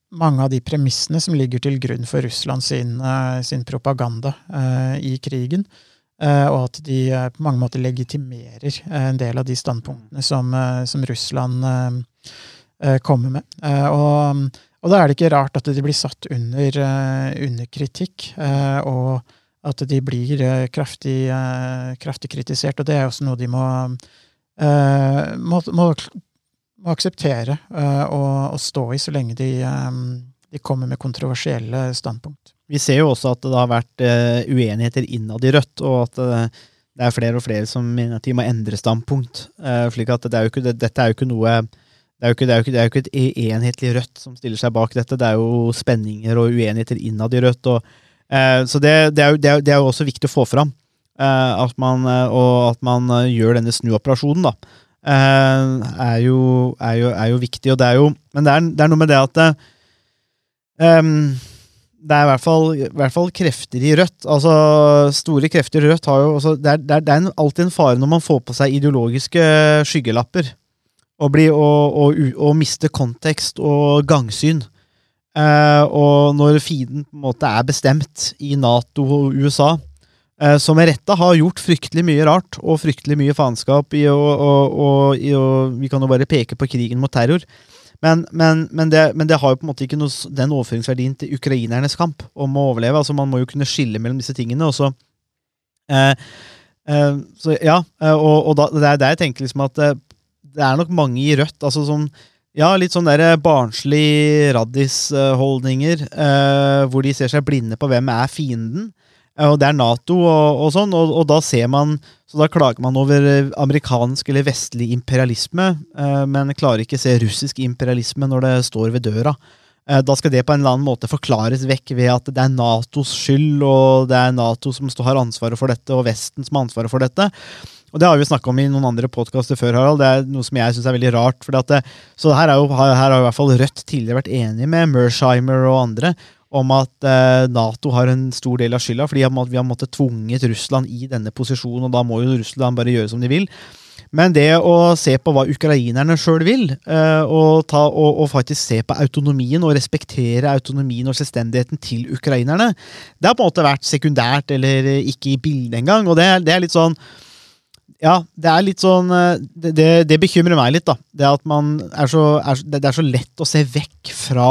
mange av de premissene som ligger til grunn for Russland sin, sin propaganda i krigen. Eh, og at de eh, på mange måter legitimerer eh, en del av de standpunktene som, som Russland kommer med. Og, og, da er det ikke rart at de blir satt under, under kritikk, og at de blir kraftig, kraftig, kritisert. Og det er også noe de må, må, må, må akseptere og, og, stå i så lenge de, de kommer med kontroversielle standpunkt. Vi ser jo også at det har vært uh, uenigheter innad i Rødt, og at uh, det er flere og flere som mener at de må endre standpunkt. Uh, slik at det er jo ikke, det, dette er jo ikke noe det er, jo ikke, det, er ikke, det er jo ikke et e, enhetlig Rødt som stiller seg bak dette. Det er jo spenninger og uenigheter innad i Rødt. Og, så det, er jo, det, er, jo, også viktig å få fram. at man, og at man gjør denne snuoperasjonen, da. Er jo, er, jo, er, jo, viktig. Og det er jo, men det er, det er noe med det at um, det er i hvert, fall, i hvert fall krefter i Rødt. Altså, Store krefter i Rødt har jo også, Det er, det er, det er alltid en fare når man får på seg ideologiske skyggelapper. Og, bli, og, og, og miste kontekst og gangsyn. Eh, og når fienden på en måte er bestemt i Nato og USA, eh, som med rette har gjort fryktelig mye rart og fryktelig mye faenskap i å Vi kan jo bare peke på krigen mot terror. Men, men, men, det, men, det, har jo på en måte ikke noe, den overføringsverdien til ukrainernes kamp om å overleve. altså Man må jo kunne skille mellom disse tingene. og så eh, eh, så ja, eh, og, og da, det er der jeg tenker liksom at det, eh, er nok mange i Rødt altså som ja, litt sånn der barnslig raddisholdninger, eh, hvor de ser seg blinde på hvem er fienden. Og det er Nato og, og sånn, og, og, da ser man Så da klager man over eh, amerikansk eller vestlig imperialisme, eh, men klarer ikke se russisk imperialisme når det står ved døra. Eh, Da skal det på en eller annen måte forklares vekk ved at det er Natos skyld, og det er Nato som har ansvaret for dette, og Vesten som har ansvaret for dette. Og Det har vi snakka om i noen andre podkaster før, Harald. Det er noe som jeg syns er veldig rart. det, så her, er jo, her har i hvert fall Rødt tidligere vært enig med Mersheimer og andre om at eh, Nato har en stor del av skylda, fordi vi har måttet tvunget Russland i denne posisjonen, og da må jo Russland bare gjøre som de vil. Men det å se på hva ukrainerne sjøl vil, eh, og, ta, og, og faktisk se på autonomien og respektere autonomien og selvstendigheten til ukrainerne, det har på en måte vært sekundært eller ikke i bildet engang. Og det, det er litt sånn Ja, det er litt sånn eh, Det, det, bekymrer meg litt, da. Det at man er så, er, det er så lett å se vekk fra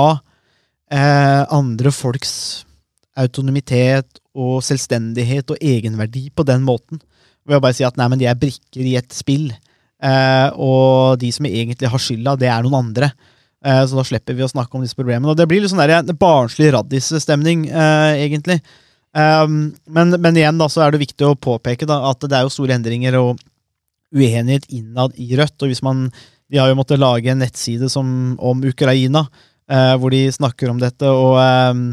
eh, andre folks autonomitet og selvstendighet og egenverdi på den måten. Ved å bare si at nei, men de er brikker i et spill, eh, og de som egentlig har skylda, det er noen andre. Eh, så da slipper vi å snakke om disse problemene. Og det blir litt sånn der, en barnslig raddisstemning, eh, egentlig. Um, men, men igjen da, så er det viktig å påpeke da, at det er jo store endringer og uenighet innad i Rødt. og hvis man, De har jo måttet lage en nettside som, om Ukraina, eh, hvor de snakker om dette. Og, ehm,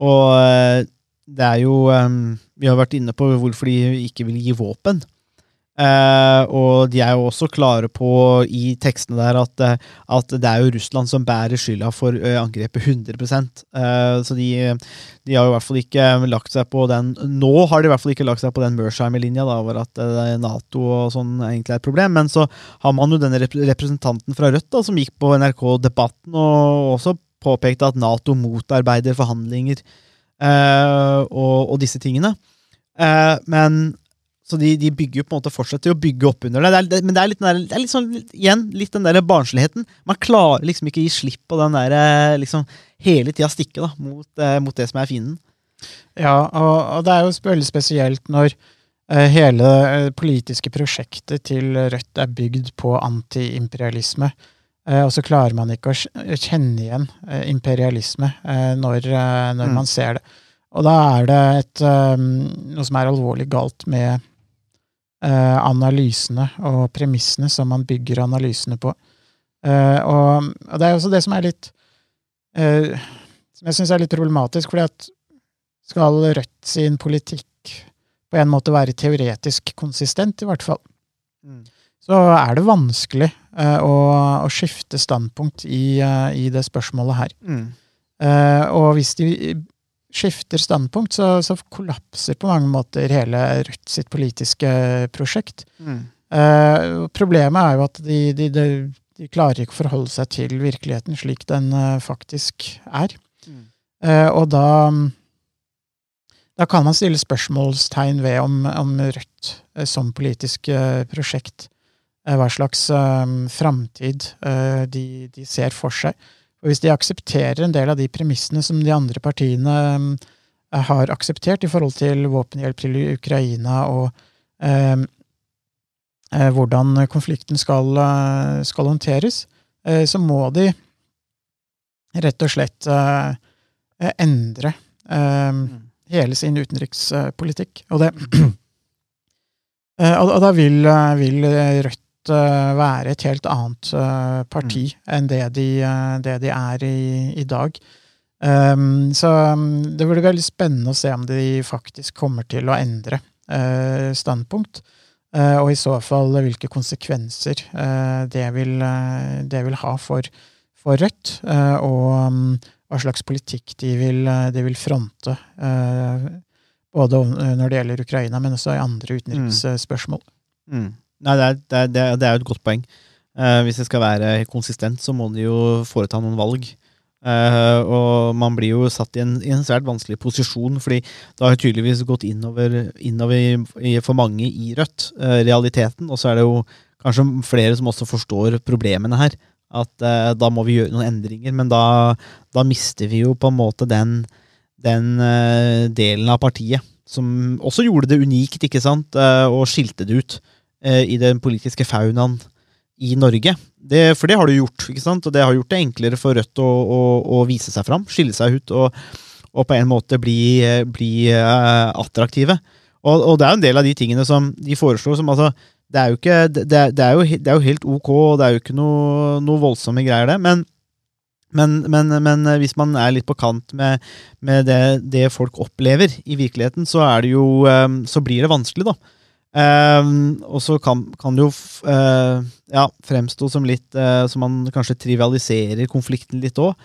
og eh, det er jo ehm, Vi har vært inne på hvorfor de ikke vil gi våpen. Eh, og de er jo også klare på i tekstene der at, eh, at det er jo Russland som bærer skylda for eh, angrepet 100 eh, Så de, de har jo i hvert fall ikke lagt seg på den Nå har de i hvert fall ikke lagt seg på den Mersheimer-linja, hvor at Nato og sånn egentlig er et problem. Men så har man jo denne rep representanten fra Rødt da, som gikk på NRK Debatten og også påpekte at Nato motarbeider forhandlinger eh, og, og disse tingene. Men så de, de bygger jo på en måte fortsetter å bygge opp under det. det, er, det men det er litt, der, det er litt sånn, igjen, litt den der barnsligheten. Man klarer liksom ikke å gi slipp på den der eh, liksom hele tida stikke da, mot, eh, mot det som er fienden. Ja, og, og det er jo veldig spesielt når eh, hele det politiske prosjektet til Rødt er bygd på antiimperialisme. Eh, og så klarer man ikke å kjenne igjen eh, imperialisme eh, når, eh, når Mm. man ser det. Og da er det et, eh, noe som er alvorlig galt med eh, analysene og premissene som man bygger analysene på. Eh, og, og det er også det som er litt eh, Som jeg syns er litt problematisk, fordi at skal Rødt sin politikk på en måte være teoretisk konsistent, i hvert fall, så er det vanskelig eh, å, å skifte standpunkt i, eh, i det spørsmålet her. Eh, og hvis de skifter standpunkt, så, så kollapser på mange måter hele Rødt sitt politiske prosjekt. Eh, og problemet er jo at de, de, de, de klarer ikke å forholde seg til virkeligheten slik den eh, faktisk er. Mm. Eh, og da da kan man stille spørsmålstegn ved om, om Rødt eh, som politisk eh, prosjekt eh, hva slags eh, framtid eh, de, de ser for seg. Og hvis de aksepterer en del av de premissene som de andre partiene eh, har akseptert i forhold til våpenhjelp til Ukraina og eh, eh, hvordan konflikten skal, eh, skal håndteres, eh, så må de rett og slett eh, endre eh, hele sin utenrikspolitikk. Og, det, og, da vil, vil Rødt eh, være et helt annet eh, parti enn det de, eh, det de er i, i dag. Um, så um, det blir veldig spennende å se om de faktisk kommer til å endre uh, standpunkt. Uh, og i så fall hvilke konsekvenser uh, det, vil, det vil ha for, for Rødt, og um, hva slags politikk de vil, de vil fronte. både når det gjelder Ukraina, men også i andre utenriksspørsmål. Mm. Nei, det er, det, er, det er- jo et godt poeng. Uh, hvis det skal være konsistent, så må de jo foreta noen valg. Uh, og man blir jo satt i en, i en svært vanskelig posisjon, fordi det har tydeligvis gått innover, innover i, for mange i Rødt, uh, realiteten. Og så er det jo kanskje flere som også forstår problemene her. At da må vi gjøre noen endringer, men da, da mister vi jo på en måte den, den delen av partiet som også gjorde det unikt, ikke sant, og skilte det ut i den politiske faunaen i Norge. Det, for det har du gjort, ikke sant? og det har gjort det enklere for Rødt å, å, å vise seg fram, skille seg ut og, og på en måte bli, eh, bli eh, attraktive. Og, og det er jo en del av de tingene som de foreslår som altså Det er jo, ikke, det, det er, jo, er jo helt ok, og det er jo ikke noe, noe voldsomme greier, det, men Men, men, men hvis man er litt på kant med, med det, det folk opplever i virkeligheten, så, jo, eh, så blir det vanskelig, da. Eh, og så kan, kan det jo eh, ja, fremstå som litt eh, Som man kanskje trivialiserer konflikten litt òg.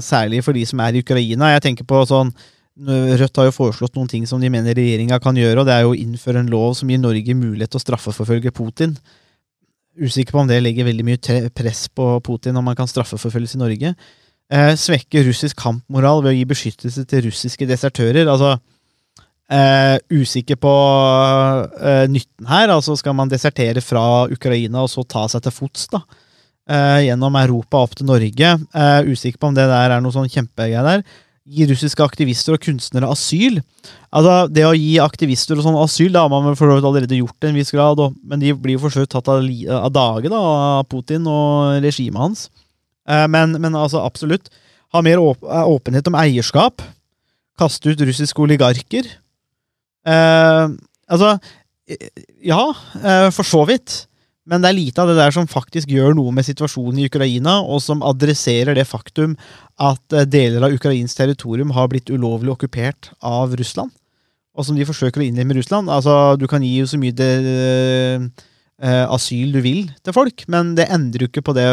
særlig for de som er i Ukraina. Jeg tenker på sånn Rødt har jo foreslått noen ting som de mener regjeringa kan gjøre, og det er jo å innføre en lov som gir Norge mulighet til å straffeforfølge Putin. Usikker på om det legger veldig mye press på Putin om man kan straffeforfølges i Norge. Eh, svekke russisk kampmoral ved å gi beskyttelse til russiske desertører. Altså, eh, usikker på eh, nytten her. Altså, skal man desertere fra Ukraina og så ta seg til fots da, eh, gjennom Europa opp til Norge? Usikker på om det der er noe sånn kjempegreie der. Gi russiske aktivister og kunstnere asyl. Altså, Det å gi aktivister og sånn asyl, da har man for allerede gjort i en viss grad, og, men de blir jo for tatt av, av dage da, av Putin og regimet hans. Men, men altså, absolutt. Ha mer åp åpenhet om eierskap. Kaste ut russiske oligarker. Eh, altså Ja, uh, for så vidt. Men det er lite av det der som faktisk gjør noe med situasjonen i Ukraina, og som adresserer det faktum at eh, deler av ukrainsk territorium har blitt ulovlig okkupert av Russland. Og som de forsøker å innlemme Russland. Altså, Du kan gi jo så mye det, eh, asyl du vil til folk, men det endrer jo ikke på det,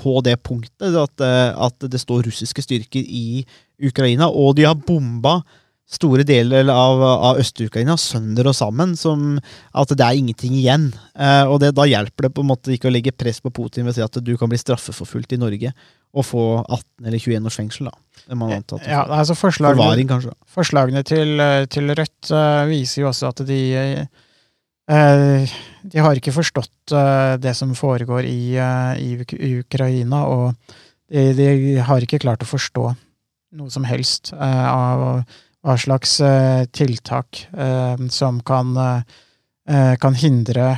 på det punktet at, at det står russiske styrker i Ukraina. Og de har bomba store deler av, av Øst-Ukraina sønder og sammen, som at det er ingenting igjen. Eh, og det, da hjelper det på en måte ikke å legge press på Putin ved å si at du kan bli straffeforfulgt i Norge og få 18 eller 21 års fengsel. da. Det man antatt, Ja, altså forslagene, Forvaring, kanskje. forslagene til, eh, til Rødt uh, viser jo også at de uh, De har ikke forstått uh, det som foregår i, i Uk i Ukraina, og de, de har ikke klart å forstå noe som helst av hva slags eh, tiltak eh, som kan, eh, kan hindre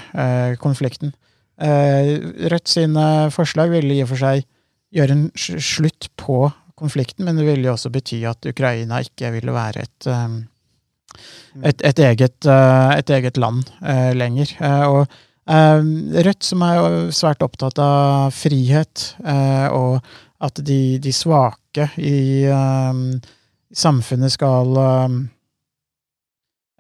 konflikten. Rødt sine forslag ville i og for seg gjøre en slutt på konflikten, men det ville jo også bety at Ukraina ikke ville være et, et, et, eget, et eget land lenger. Og Rødt, som er svært opptatt av frihet, og at de, de svake i samfunnet skal eh,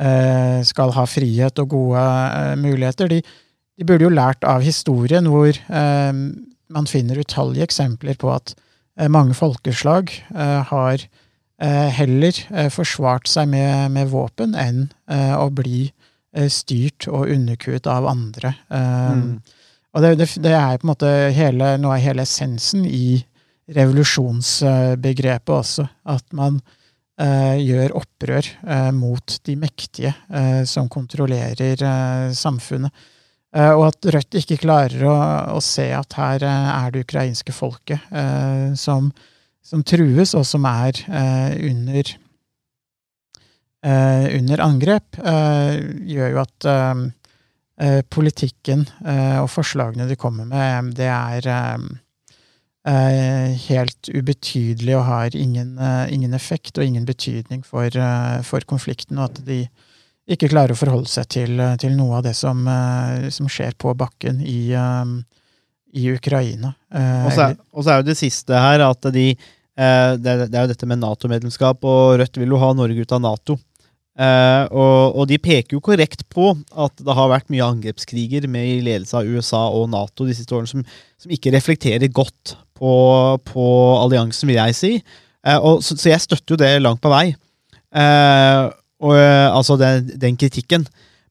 eh, skal ha frihet og gode eh, muligheter. De, de burde jo lært av historien, hvor eh, man finner utallige eksempler på at mange folkeslag har heller forsvart seg med, med våpen enn å bli styrt og underkuet av andre. Mm. Og det, det, det er på en måte hele, noe av hele essensen i revolusjonsbegrepet også. At man gjør opprør eh, mot de mektige eh, som kontrollerer eh, samfunnet. Eh, og at Rødt ikke klarer å, å se at her eh, er det ukrainske folket eh, som, som trues, og som er eh, under, Uh, under angrep, uh, gjør jo at uh, eh, politikken eh, og forslagene de kommer med, det er eh, eh, helt ubetydelig og har ingen, eh, ingen effekt og ingen betydning for, eh, for konflikten, og at de ikke klarer å forholde seg til, eh, til noe av det som, som skjer på bakken i, i Ukraina. Og så er, og så er jo det siste her at de det, er- det er jo dette med Nato-medlemskap, og Rødt vil jo ha Norge ut av Nato. Uh, og, og de peker jo korrekt på at det har vært mye angrepskriger med i ledelse av USA og Nato de siste årene som, som ikke reflekterer godt på, på alliansen, vil jeg si. Eh, og, så, så jeg støtter jo det langt på vei. Eh, og, eh, altså den, den kritikken.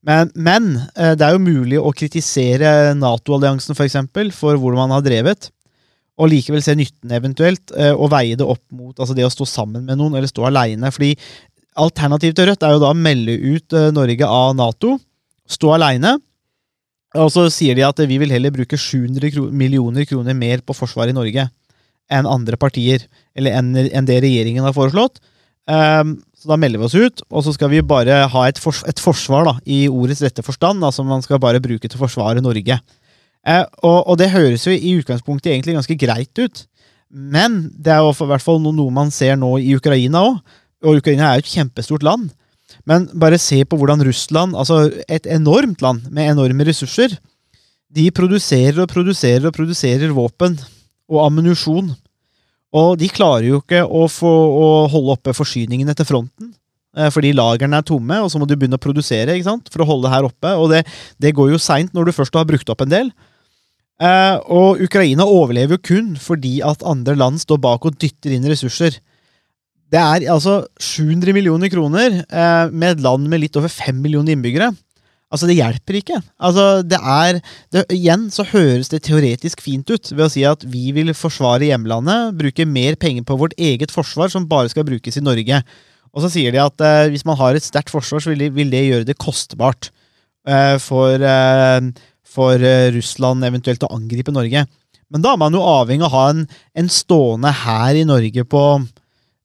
Men, men det er jo mulig å kritisere Nato-alliansen for, eksempel, for hvordan man har drevet, og likevel se nytten eventuelt, og veie det opp mot altså det å stå sammen med noen eller stå aleine. Alternativet til Rødt er jo da å melde ut Norge av Nato, stå aleine. Og så sier de at vi vil heller bruke 700 millioner kroner mer på forsvaret i Norge enn andre partier, eller enn det regjeringen har foreslått. Ehm, så da melder vi oss ut, og så skal vi bare ha et, fors et forsvar da, i ordets rette forstand. altså Man skal bare bruke til å forsvare Norge. Eh, og det høres jo i utgangspunktet egentlig ganske greit ut, men det er jo i hvert fall noe man ser nå i Ukraina òg. Og Ukraina er jo et kjempestort land. Men bare se på hvordan Russland, altså et enormt land med enorme ressurser, de produserer og produserer og produserer våpen og ammunisjon Og de klarer jo ikke å, få, å holde oppe forsyningene til fronten. eh, Fordi lagrene er tomme, og så må du begynne å produsere ikke sant? for å holde det her oppe. Og det, det går jo seint når du først har brukt opp en del. Eh, og Ukraina overlever jo kun fordi at andre land står bak og dytter inn ressurser. Det er altså 700 millioner kroner eh, med et land med litt over 5 millioner innbyggere. Altså, det hjelper ikke. Altså, det er det, Igjen så høres det teoretisk fint ut ved å si at vi vil forsvare hjemlandet, bruke mer penger på vårt eget forsvar, som bare skal brukes i Norge. Og så sier de at eh, hvis man har et sterkt forsvar, så vil, de, vil det gjøre det kostbart eh, for, eh, for eh, Russland eventuelt å angripe Norge. Men da er man jo avhengig av å ha en, en stående hær i Norge på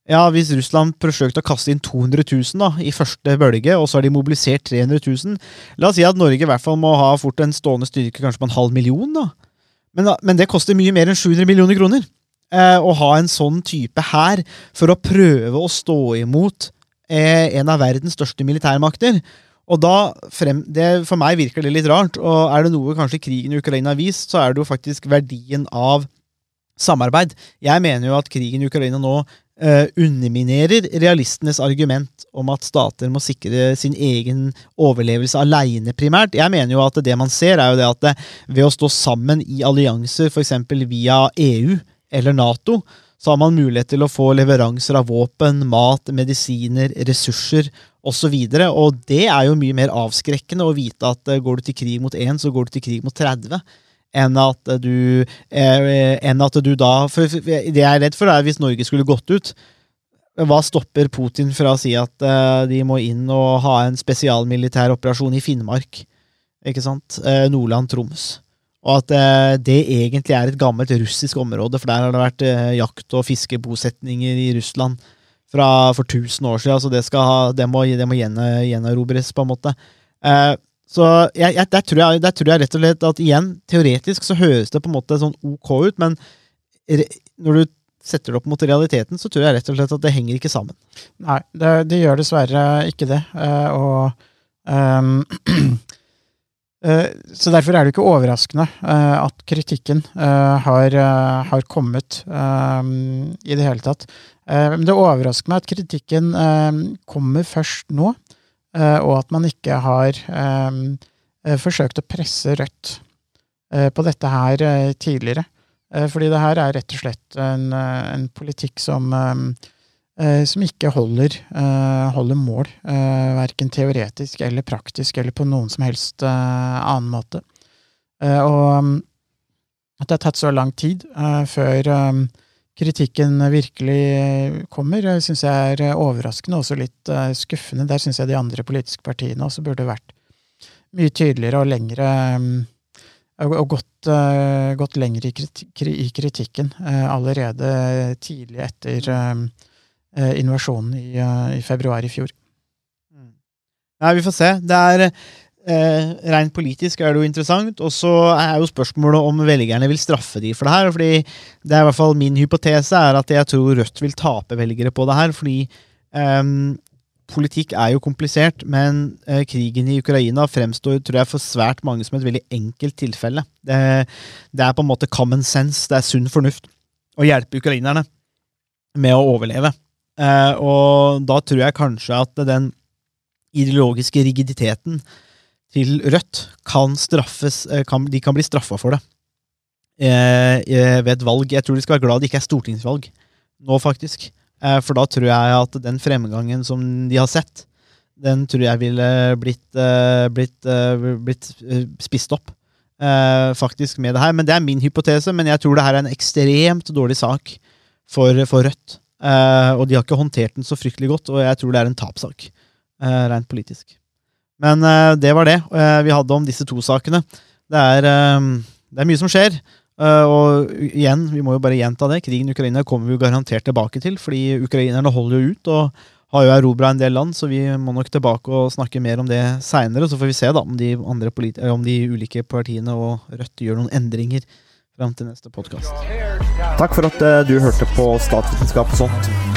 ja, Hvis Russland forsøkte å kaste inn 200 000 da, i første bølge, og så har de mobilisert 300 000 La oss si at Norge i hvert fall må ha fort en stående styrke kanskje på en halv million. da. Men, men det koster mye mer enn 700 millioner kroner eh, å ha en sånn type hær for å prøve å stå imot eh, en av verdens største militærmakter. Og da frem, det, For meg virker det litt rart, og er det noe kanskje krigen i Ukraina har vist, så er det jo faktisk verdien av samarbeid. Jeg mener jo at krigen i Ukraina nå eh, underminerer realistenes argument om at stater må sikre sin egen overlevelse aleine, primært. Jeg mener jo at det man ser, er jo det at det, ved å stå sammen i allianser, f.eks. via EU eller Nato, så har man mulighet til å få leveranser av våpen, mat, medisiner, ressurser osv. Og, og det er jo mye mer avskrekkende å vite at eh, går du til krig mot én, så går du til krig mot 30 enn at du, eh, enn at du da for Det jeg er redd for, er hvis Norge skulle gått ut. Hva stopper Putin fra å si at eh, de må inn og ha en spesialmilitær operasjon i Finnmark? Ikke sant? Eh, Nordland-Troms. Og at det egentlig er et gammelt russisk område, for der har det vært jakt- og fiskebosetninger i Russland fra for 1000 år siden. Så det, skal det må, det må gjen, gjenerobres, på en måte. Så jeg, jeg, der, tror jeg, der tror jeg rett og slett at igjen, teoretisk så høres det på en måte sånn ok ut, men re, når du setter det opp mot realiteten, så tror jeg rett og slett at det henger ikke sammen. Nei, det, det gjør dessverre ikke det. Uh, og um, uh, Så derfor er det ikke overraskende uh, at kritikken har, har kommet ehm, i det hele tatt. Men det overrasker meg at kritikken ehm, kommer først nå, og at man ikke har ehm, eh, forsøkt å presse Rødt eh, på dette her eh, tidligere. Eh, Fordi det her er rett og slett en, eh, en politikk som ehm, eh, som ikke holder, eh, holder mål, eh, verken teoretisk eller praktisk eller på noen som helst eh, annen måte. Eh, og um, at det har tatt så lang tid eh, før kritikken virkelig kommer, uh, syns jeg er eh, overraskende og også litt eh, skuffende. Der syns jeg de andre politiske partiene også burde vært mye tydeligere og lengre og gått, eh, gått lenger i, kriti i kritikken eh, allerede tidlig etter eh, invasjonen i, eh, i februar i fjor. Nei, vi får se. Det er eh, Rent politisk er det jo interessant, og så er jo spørsmålet om velgerne vil straffe de for det her. fordi det er i hvert fall Min hypotese er at jeg tror Rødt vil tape velgere på det her. fordi eh, politikk er jo komplisert, men eh, krigen i Ukraina fremstår tror jeg, for svært mange som et veldig enkelt tilfelle. Det, det er på en måte common sense, det er sunn fornuft å hjelpe ukrainerne med å overleve. Eh, og da tror jeg kanskje at den ideologiske rigiditeten til Rødt kan straffes eh, kan, De kan bli straffa for det eh, eh, ved et valg. Jeg tror de skal være glad det ikke er stortingsvalg nå, faktisk. Eh, for da tror jeg at den fremgangen som de har sett, den tror jeg ville blitt, eh, blitt, eh, blitt spist opp. faktisk med det her. Men det er min hypotese, men jeg tror det her er en ekstremt dårlig sak for, for Rødt. Og de har ikke håndtert den så fryktelig godt, og jeg tror det er en tapssak, rent politisk. Men uh, det var det uh, vi hadde om disse to sakene. Det er, eh, det er mye som skjer. og igjen, vi må jo bare gjenta det. Krigen i Ukraina kommer vi jo garantert tilbake til, fordi ukrainerne holder jo ut og har jo erobra en del land, så vi må nok tilbake og snakke mer om det seinere. Så får vi se da om de, om de ulike partiene og Rødt gjør noen endringer fram til neste podkast. Takk for at du hørte på Statsvitenskap og sånt.